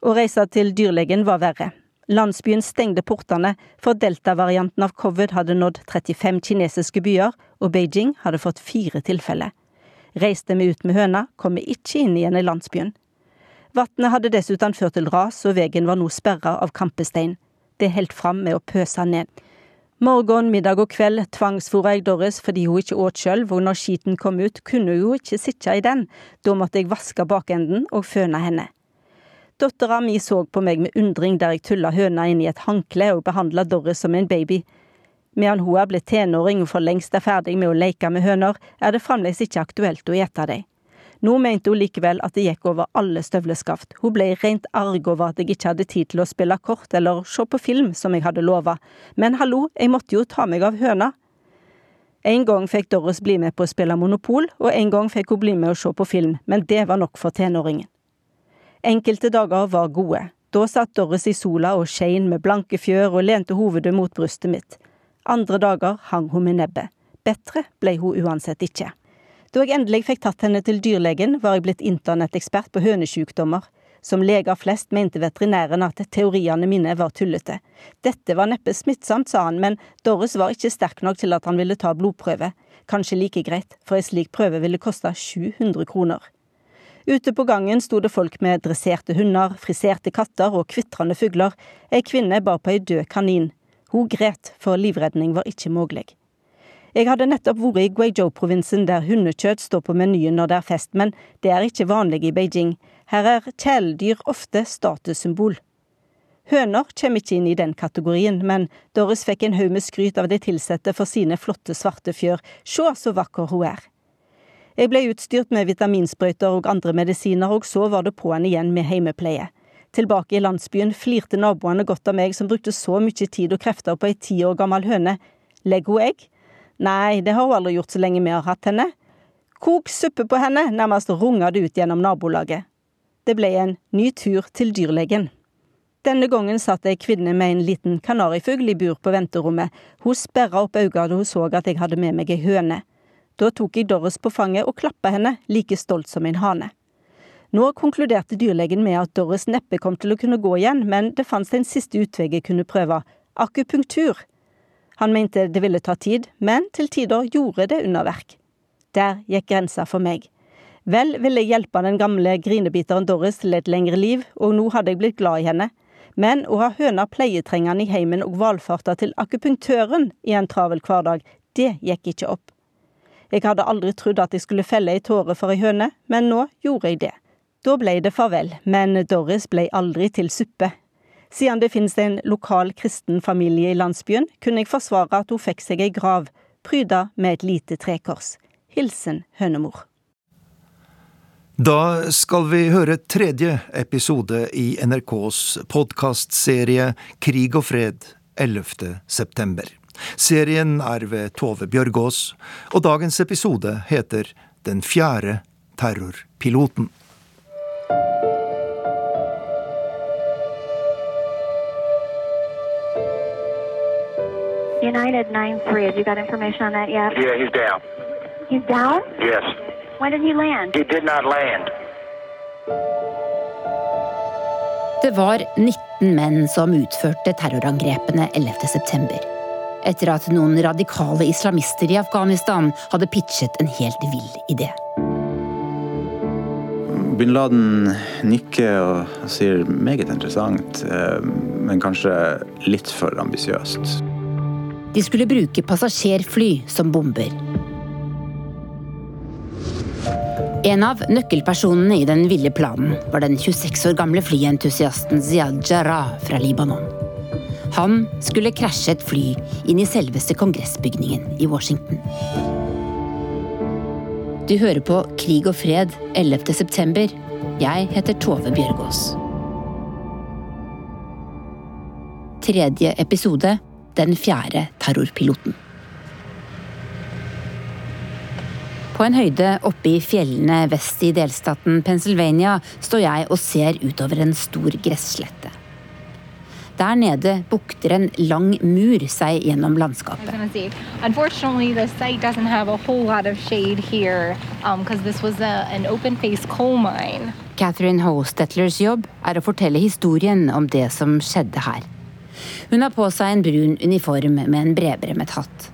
Å reise til dyrlegen var verre. Landsbyen stengte portene, for delta-varianten av covid hadde nådd 35 kinesiske byer, og Beijing hadde fått fire tilfeller. Reiste vi ut med høna, kom vi ikke inn igjen i landsbyen. Vannet hadde dessuten ført til ras, og veien var nå sperra av kampestein. Det holdt fram med å pøse ned. Morgen, middag og kveld tvangsfôra jeg Doris fordi hun ikke åt sjøl, og når skiten kom ut, kunne hun jo ikke sitte i den. Da måtte jeg vaske bakenden og føne henne. Dattera mi så på meg med undring der jeg tulla høna inn i et håndkle og behandla Doris som en baby. Medan hun er blitt tenåring og for lengst er ferdig med å leke med høner, er det fremdeles ikke aktuelt å ete dem. Nå mente hun likevel at det gikk over alle støvleskaft. Hun ble rent arg over at jeg ikke hadde tid til å spille kort eller se på film, som jeg hadde lova. Men hallo, jeg måtte jo ta meg av høna. En gang fikk Doris bli med på å spille Monopol, og en gang fikk hun bli med å se på film, men det var nok for tenåringen. Enkelte dager var gode. Da satt Doris i sola og skein med blanke fjør og lente hovedet mot brystet mitt. Andre dager hang hun med nebbet. Bedre ble hun uansett ikke. Da jeg endelig fikk tatt henne til dyrlegen, var jeg blitt internettekspert på hønesjukdommer. Som leger flest mente veterinæren at teoriene mine var tullete. Dette var neppe smittsomt, sa han, men Doris var ikke sterk nok til at han ville ta blodprøve. Kanskje like greit, for ei slik prøve ville koste 700 kroner. Ute på gangen sto det folk med dresserte hunder, friserte katter og kvitrende fugler. Ei kvinne bar på ei død kanin. Hun gret, for livredning var ikke mulig. Jeg hadde nettopp vært i Guizhou-provinsen, der hundekjøtt står på menyen når det er fest, men det er ikke vanlig i Beijing. Her er kjæledyr ofte statussymbol. Høner kommer ikke inn i den kategorien, men Doris fikk en haug med skryt av de ansatte for sine flotte svarte fjør. Se så vakker hun er. Jeg ble utstyrt med vitaminsprøyter og andre medisiner, og så var det på'n igjen med heimepleie. Tilbake i landsbyen flirte naboene godt av meg som brukte så mye tid og krefter på ei ti år gammel høne. Legger hun egg? Nei, det har hun aldri gjort så lenge vi har hatt henne. Kok suppe på henne, nærmest runga det ut gjennom nabolaget. Det ble en ny tur til dyrlegen. Denne gangen satt ei kvinne med en liten kanarifugl i bur på venterommet. Hun sperra opp øynene da hun så at jeg hadde med meg ei høne. Da tok jeg Doris på fanget og klappa henne, like stolt som en hane. Nå konkluderte dyrlegen med at Doris neppe kom til å kunne gå igjen, men det fantes en siste utvei jeg kunne prøve – akupunktur. Han mente det ville ta tid, men til tider gjorde det underverk. Der gikk grensa for meg. Vel ville jeg hjelpe den gamle grinebiteren Doris til et lengre liv, og nå hadde jeg blitt glad i henne. Men å ha høna pleietrengende i heimen og valfarta til akupunktøren i en travel hverdag, det gikk ikke opp. Jeg hadde aldri trodd at jeg skulle felle ei tåre for ei høne, men nå gjorde jeg det. Da ble det farvel, men Doris ble aldri til suppe. Siden det finnes en lokal kristen familie i landsbyen, kunne jeg forsvare at hun fikk seg ei grav, pryda med et lite trekors. Hilsen hønemor. Da skal vi høre tredje episode i NRKs podkastserie Krig og fred 11. september. Serien er ved Tove Bjørgaas, og dagens episode heter Den fjerde terrorpiloten. United 9-3, have you got information on that yet? Yeah, he's down. He's down? Yes. When did he land? He did not land. Det var 19 menn som utførte terrorangrepene 11.9. Etter at noen radikale islamister i Afghanistan hadde pitchet en helt vill idé. Bin Laden nikker og sier meget interessant, eh, men kanskje litt for ambisiøst. De skulle bruke passasjerfly som bomber. En av nøkkelpersonene i den ville planen var den 26 år gamle flyentusiasten Ziyad Jarrah fra Libanon. Han skulle krasje et fly inn i selveste kongressbygningen i Washington. Du hører på Krig og fred 11. september. Jeg heter Tove Bjørgaas. Tredje episode Den fjerde terrorpiloten. På en høyde oppe i fjellene vest i delstaten Pennsylvania står jeg og ser utover en stor gresslette. Der nede bukter en lang mur seg gjennom landskapet. Here um, a. Catherine Hostetlers jobb er å fortelle historien om det som skjedde her. Hun har på seg en brun uniform med en bredbremmet hatt.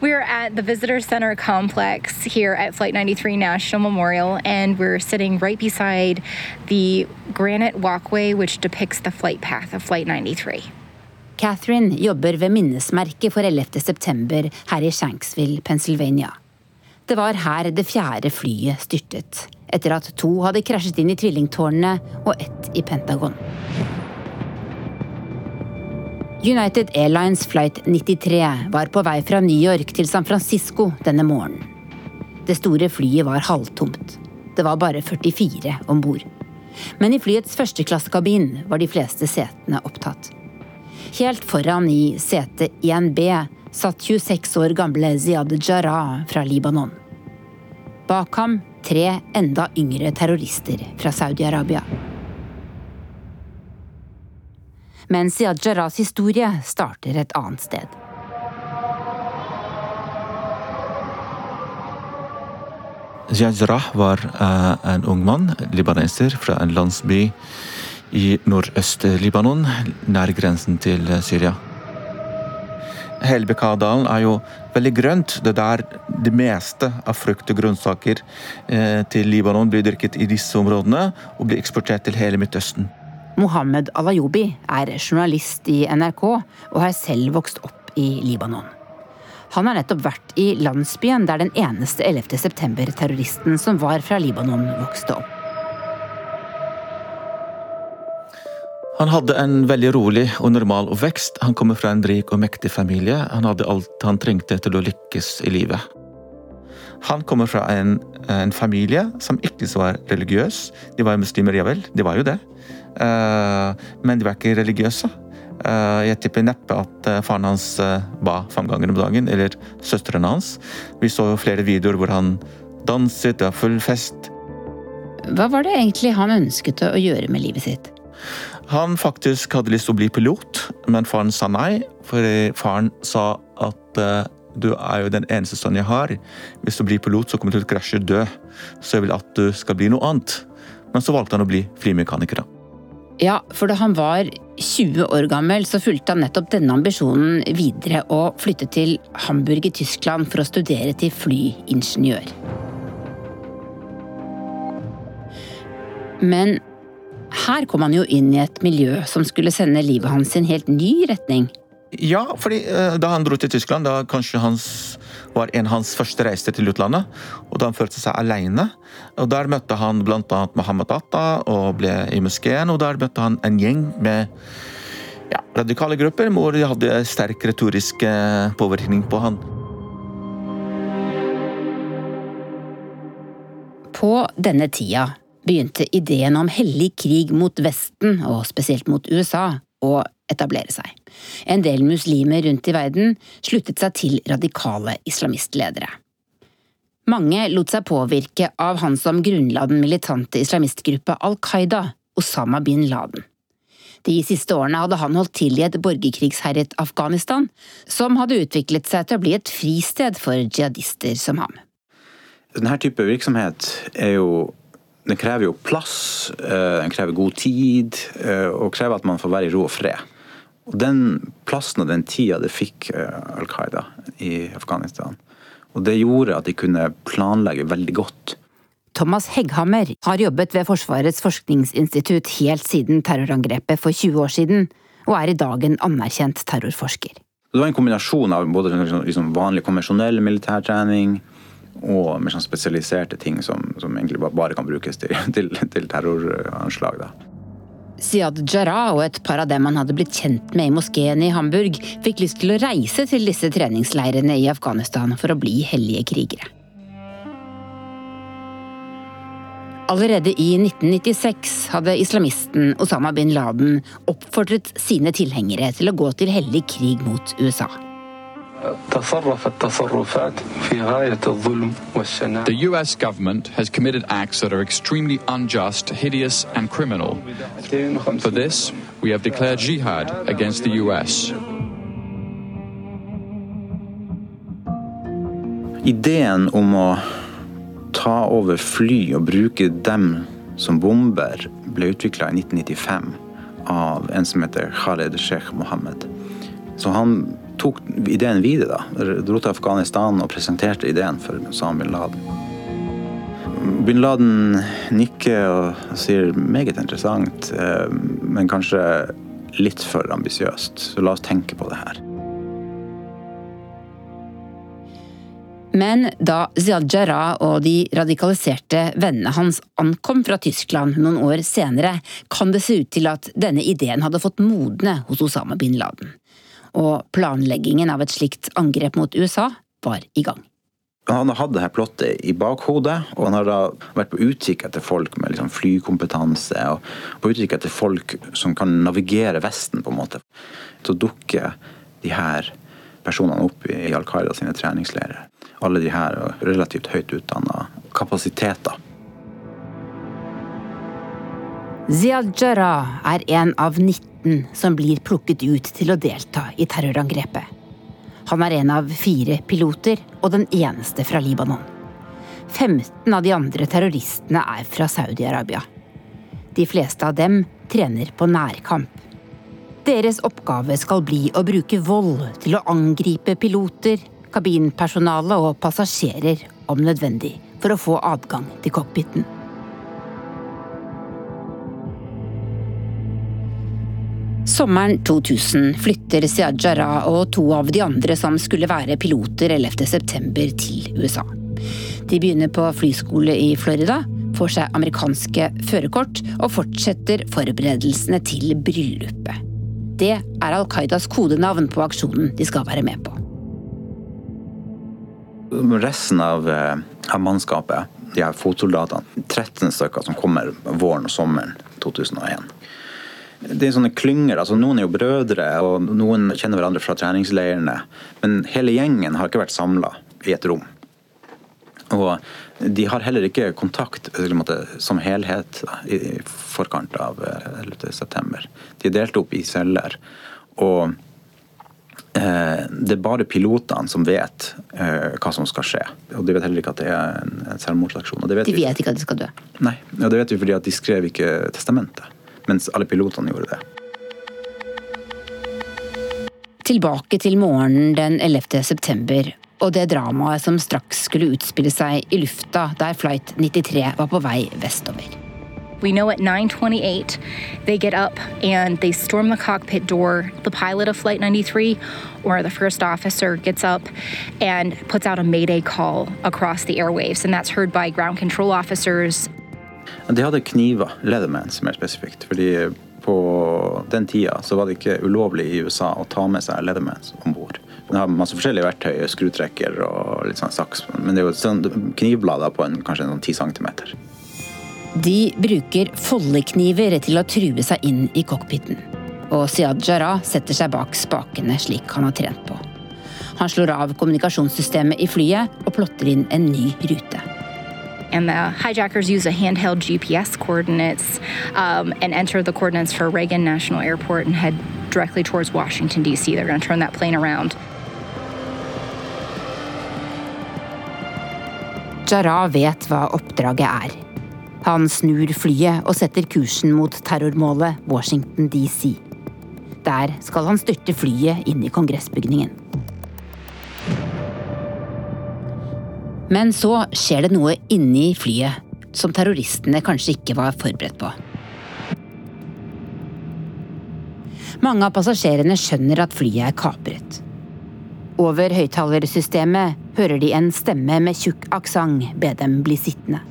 We're at the Visitor Center complex here at Flight 93 National Memorial, and we're sitting right beside the granite walkway which depicts the flight path of Flight 93. Catherine jobber ved minnesmerket for 11. september her i Shanksville, Pennsylvania. Det var her det fjerde flyet styrtet, etter at to hadde krasjet inn i tvillingtårnene og ett i Pentagon. United Airlines flight 93 var på vei fra New York til San Francisco denne morgenen. Det store flyet var halvtomt. Det var bare 44 om bord. Men i flyets førsteklassekabin var de fleste setene opptatt. Helt foran i sete 1B satt 26 år gamle Ziad Jarrah fra Libanon. Bak ham tre enda yngre terrorister fra Saudi-Arabia. Men Siad Jarrahs historie starter et annet sted. Siad Jarrah var uh, en ung mann, libaneser, fra en landsby i nordøst-Libanon, nær grensen til Syria. Hele Bekadalen er jo veldig grønt. Det der det meste av frukt og grønnsaker eh, til Libanon blir dyrket i disse områdene og blir eksportert til hele Midtøsten. Mohammed Alayobi er journalist i NRK og har selv vokst opp i Libanon. Han har nettopp vært i landsbyen der den eneste 11. september-terroristen som var fra Libanon, vokste opp. Han hadde en veldig rolig og normal oppvekst. Han kommer fra en rik og mektig familie. Han hadde alt han trengte til å lykkes i livet. Han kommer fra en, en familie som ikke var religiøs. De var muslimer, ja vel, de var jo det. Uh, men de var ikke religiøse. Uh, jeg tipper neppe at uh, faren hans ba fem ganger om dagen, eller søstrene hans. Vi så flere videoer hvor han danset, det var full fest. Hva var det egentlig han ønsket å gjøre med livet sitt? Han faktisk hadde lyst til å bli pilot, men faren sa nei. For faren sa at du er jo den eneste sønnen jeg har. Hvis du blir pilot, så kommer du til å krasje dø. Så jeg vil at du skal bli noe annet. Men så valgte han å bli flimekaniker. Ja, for da han var 20 år gammel, så fulgte han nettopp denne ambisjonen videre og flyttet til Hamburg i Tyskland for å studere til flyingeniør. Men her kom han jo inn i et miljø som skulle sende livet hans i en helt ny retning. Ja, fordi uh, da han dro til Tyskland, da kanskje hans var en av hans første reiser til utlandet. Og da han følte seg alene. Og Der møtte han bl.a. Mohammed Atta og ble i moskeen. Og der møtte han en gjeng med ja, radikale grupper hvor de hadde sterk retorisk eh, påvirkning på han. På denne tida begynte ideen om hellig krig mot Vesten, og spesielt mot USA, å etablere seg. En del muslimer rundt i verden sluttet seg til radikale islamistledere. Mange lot seg påvirke av han som grunnla den militante islamistgruppa Al Qaida, Osama bin Laden. De siste årene hadde han holdt til i et borgerkrigsherjet Afghanistan, som hadde utviklet seg til å bli et fristed for jihadister som ham. Denne type virksomhet jo krever jo plass, eh, den krever god tid, eh, og krever at man får være i ro og fred. Og Den plassen og den tida det fikk eh, Al Qaida i Afghanistan. Og Det gjorde at de kunne planlegge veldig godt. Thomas Hegghammer har jobbet ved Forsvarets forskningsinstitutt helt siden terrorangrepet for 20 år siden, og er i dag en anerkjent terrorforsker. Det var en kombinasjon av både liksom vanlig konvensjonell militærtrening, og mer sånn spesialiserte ting som, som, egentlig bare kan brukes til, til, til terroranslag. Da. Siad Jarrah og et par av dem han hadde blitt kjent med i moskeen i Hamburg, fikk lyst til å reise til disse treningsleirene i Afghanistan for å bli hellige krigere. Allerede i 1996 hadde islamisten Osama bin Laden oppfordret sine tilhengere til å gå til hellig krig mot USA. The US government has committed acts that are extremely unjust, hideous, and criminal. For this, we have declared jihad against the US. Ideen om å ta over fly og bruke dem som bomber ble utvikla i 1995 av en som heter Khaled Sheikh Mohammed. Så han tok ideen videre. da, Dro til Afghanistan og presenterte ideen for Osama bin Laden. Bin Laden nikker og sier meget interessant, eh, men kanskje litt for ambisiøst. Så la oss tenke på det her. Men da Ziad Jarrah og de radikaliserte vennene hans ankom fra Tyskland noen år senere, kan det se ut til at denne ideen hadde fått modne hos Osama bin Laden og planleggingen av et slikt angrep mot USA var i gang. Han hatt dette plottet i bakhodet, og han har da vært på utkikk etter folk med liksom flykompetanse. Og på utkikk etter folk som kan navigere Vesten, på en måte. Så dukker de her personene opp i Al Qaida sine treningsleirer. Alle de her relativt høyt utdanna kapasiteter. Ziad Jarrah er en av 19 19 som blir plukket ut til å delta i terrorangrepet. Han er en av fire piloter og den eneste fra Libanon. 15 av de andre terroristene er fra Saudi-Arabia. De fleste av dem trener på nærkamp. Deres oppgave skal bli å bruke vold til å angripe piloter, kabinpersonale og passasjerer om nødvendig for å få adgang til cockpiten. Sommeren 2000 flytter Siad Jarrah og to av de andre som skulle være piloter 11.9 til USA. De begynner på flyskole i Florida, får seg amerikanske førerkort og fortsetter forberedelsene til bryllupet. Det er Al Qaidas kodenavn på aksjonen de skal være med på. Resten av, eh, av mannskapet, de her fotsoldatene, 13 stykker som kommer våren og sommeren 2001 det er sånne klynger. altså Noen er jo brødre, og noen kjenner hverandre fra treningsleirene. Men hele gjengen har ikke vært samla i et rom. Og de har heller ikke kontakt måte, som helhet i forkant av 11.9. september. de er delt opp i celler. Og eh, det er bare pilotene som vet eh, hva som skal skje. Og de vet heller ikke at det er en, en selvmordsaksjon. de vet ikke at de skal dø? Nei, og det vet vi fordi at de skrev ikke testamentet mens alle pilotene gjorde det. Tilbake til morgenen den 11. september og det dramaet som straks skulle utspille seg i lufta der Flight 93 var på vei vestover. We know at 9:28 they get up and they storm the cockpit door. The pilot of Flight 93 or the first officer gets up and puts out a mayday call across the airwaves and that's heard by ground control officers de hadde kniver, Leathermans mer spesifikt. fordi på den tida så var det ikke ulovlig i USA å ta med seg Leathermans om bord. De har masse forskjellige verktøy, skrutrekker og litt sånn saks. Men det er jo sånn knivblader på en, kanskje en sånn 10 centimeter. De bruker foldekniver til å true seg inn i cockpiten. Og Siad Jarrah setter seg bak spakene slik han har trent på. Han slår av kommunikasjonssystemet i flyet og plotter inn en ny rute. And the hijackers use a handheld GPS coordinates um, and enter the coordinates for Reagan National Airport and head directly towards Washington, D.C. They're going to turn that plane around. Jarrah vet hva oppdraget er. Han snur flyet og setter kursen mot terrormålet Washington DC. Der skal han styrte flyet inn i kongressbygningen. Men så skjer det noe inni flyet som terroristene kanskje ikke var forberedt på. Mange av passasjerene skjønner at flyet er kapret. Over høyttalersystemet hører de en stemme med tjukk aksent be dem bli sittende.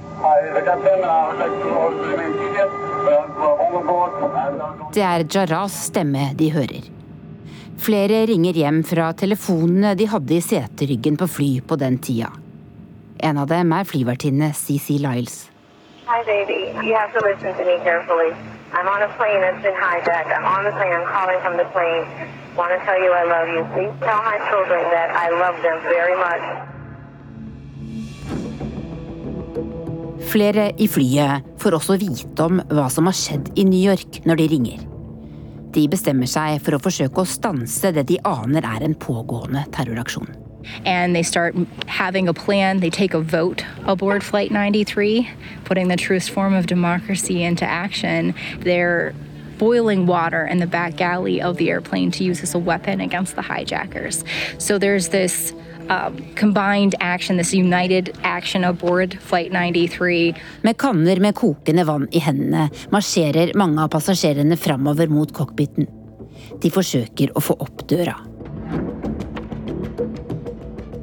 Det er Jarrahs stemme de hører. Flere ringer hjem fra telefonene de hadde i seteryggen på fly på den tida. En av dem er flyvertinne CC Lyles. Hi, baby. You have to listen to me carefully. I'm on a plane that's been hijacked. I'm on the plane. I'm calling from the plane. Want to tell you I love you. Please tell my children that I love them very much. Flere i flyet får også vite om hva som har skjedd i New York når de ringer. De bestemmer seg for å forsøke å stanse det de aner er en pågående terroraksjon. And they start having a plan. They take a vote aboard Flight 93, putting the truest form of democracy into action. They're boiling water in the back galley of the airplane to use as a weapon against the hijackers. So there's this um, combined action, this united action aboard Flight 93. Med kanner med kokende vann i hendene marsjerer mange av passasjerene framover mot cockpiten. De forsøker å få opp døra.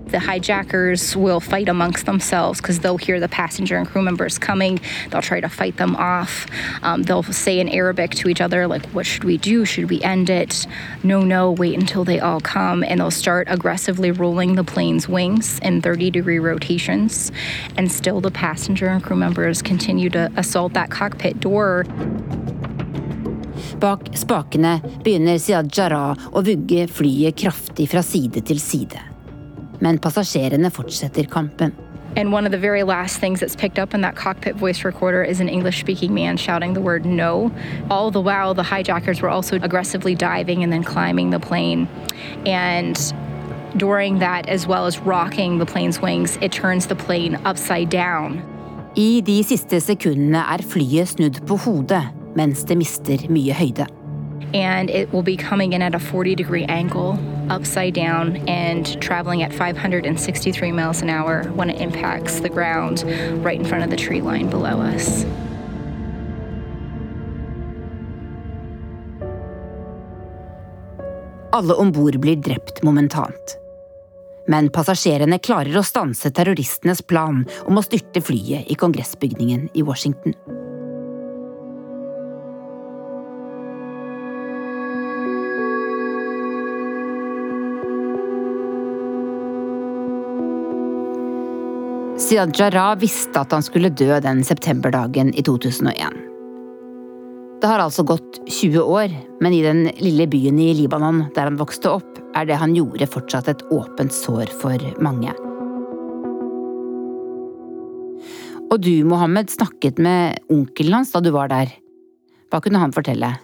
The hijackers will fight amongst themselves because they'll hear the passenger and crew members coming. They'll try to fight them off. Um, they'll say in Arabic to each other, like, what should we do? Should we end it? No, no, wait until they all come. And they'll start aggressively rolling the plane's wings in 30 degree rotations. And still, the passenger and crew members continue to assault that cockpit door. Bak spakene begynner Siad Jarrah å vugge flyet kraftig fra side til side. Men passasjerene fortsetter kampen. And one of the very last things that's picked up in that cockpit voice recorder is an English speaking man shouting the word no. All the while, the hijackers were also aggressively diving and then climbing the plane. And during that, as well as rocking the plane's wings, it turns the plane upside down. I de siste sekundene er flyet snudd på hodet mens det mister mye høyde. And it will be coming in at a 40 degree angle upside down and traveling at 563 miles an hour when it impacts the ground right in front of the tree line below us. Alle om bord blir drept momentant. Men passasjerene klarer å stanse terroristenes plan om å styrte flyet i kongressbygningen i Washington. Siad Jarrah visste at han skulle dø den septemberdagen i 2001. Det har altså gått 20 år, men i den lille byen i Libanon der han vokste opp, er det han gjorde fortsatt et åpent sår for mange. Og du, Mohammed, snakket med onkelen hans da du var der. Hva kunne han fortelle?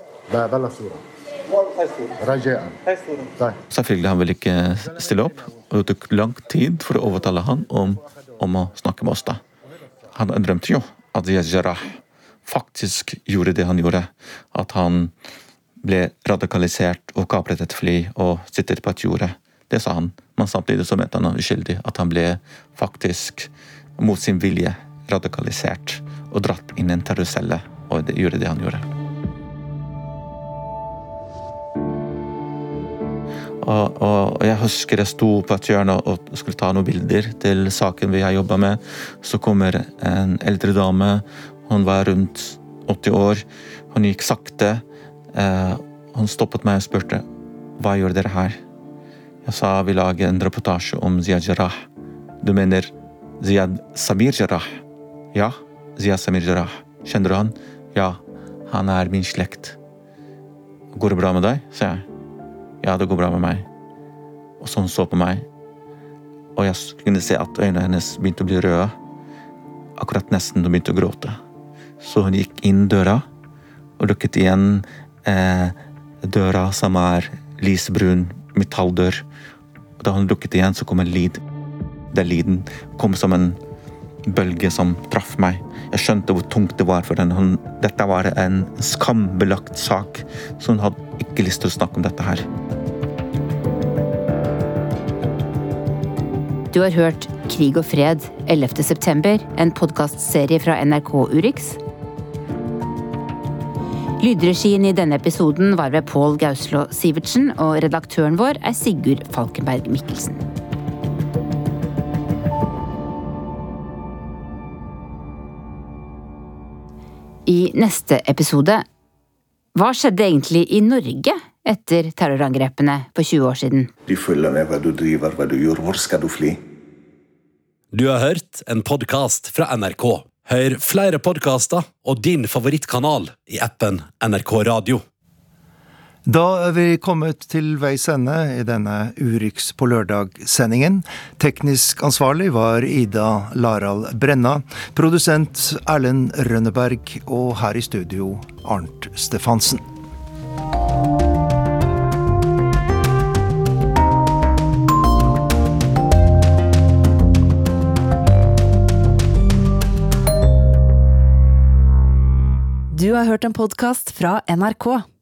Selvfølgelig han ville ikke stille opp, og det tok lang tid for å overtale han om om å snakke med oss. da. Han drømte jo at Jarrah faktisk gjorde det han gjorde. At han ble radikalisert og kapret et fly og sittet på et jorde. Det sa han. Men samtidig så mente han uskyldig. At han ble faktisk mot sin vilje radikalisert og dratt inn i en terrorcelle og gjorde det han gjorde. Og, og, jeg husker jeg sto på et hjørne og skulle ta noen bilder til saken vi har jobba med. Så kommer en eldre dame. Hun var rundt 80 år. Hun gikk sakte. Eh, hun stoppet meg og spurte hva gjør dere her. Jeg sa vi lager en reportasje om Ziyad Jarrah. Du mener Ziyad Samir Jarrah? Ja, Ziyad Samir Jarrah. Kjenner du han? Ja, han er min slekt. Går det bra med deg? sa jeg. Ja, det går bra med meg. Og så hun så på meg, og jeg kunne se at øynene hennes begynte å bli røde. Akkurat nesten hun begynte å gråte. Så hun gikk inn døra og lukket igjen eh, døra som er lysebrun metalldør. Og da hun lukket igjen, så kom en lyd. Den lyden kom som en bølge som traff meg. Jeg skjønte hvor tungt det var for henne. Dette var en skambelagt sak, så hun hadde ikke lyst til å snakke om dette her. Du har hørt Krig og fred 11. september, en podkastserie fra NRK Urix. Lydregien i denne episoden var ved Pål Gauslå Sivertsen, og redaktøren vår er Sigurd Falkenberg Mikkelsen. I neste episode Hva skjedde egentlig i Norge etter terrorangrepene for 20 år siden? De følger med hva du driver, hva du gjør. Hvor skal du fly? Du har hørt en podkast fra NRK. Hør flere podkaster og din favorittkanal i appen NRK Radio. Da er vi kommet til veis ende i denne Urix på lørdag-sendingen. Teknisk ansvarlig var Ida Laral Brenna. Produsent Erlend Rønneberg. Og her i studio Arnt Stefansen. Du har hørt en podkast fra NRK.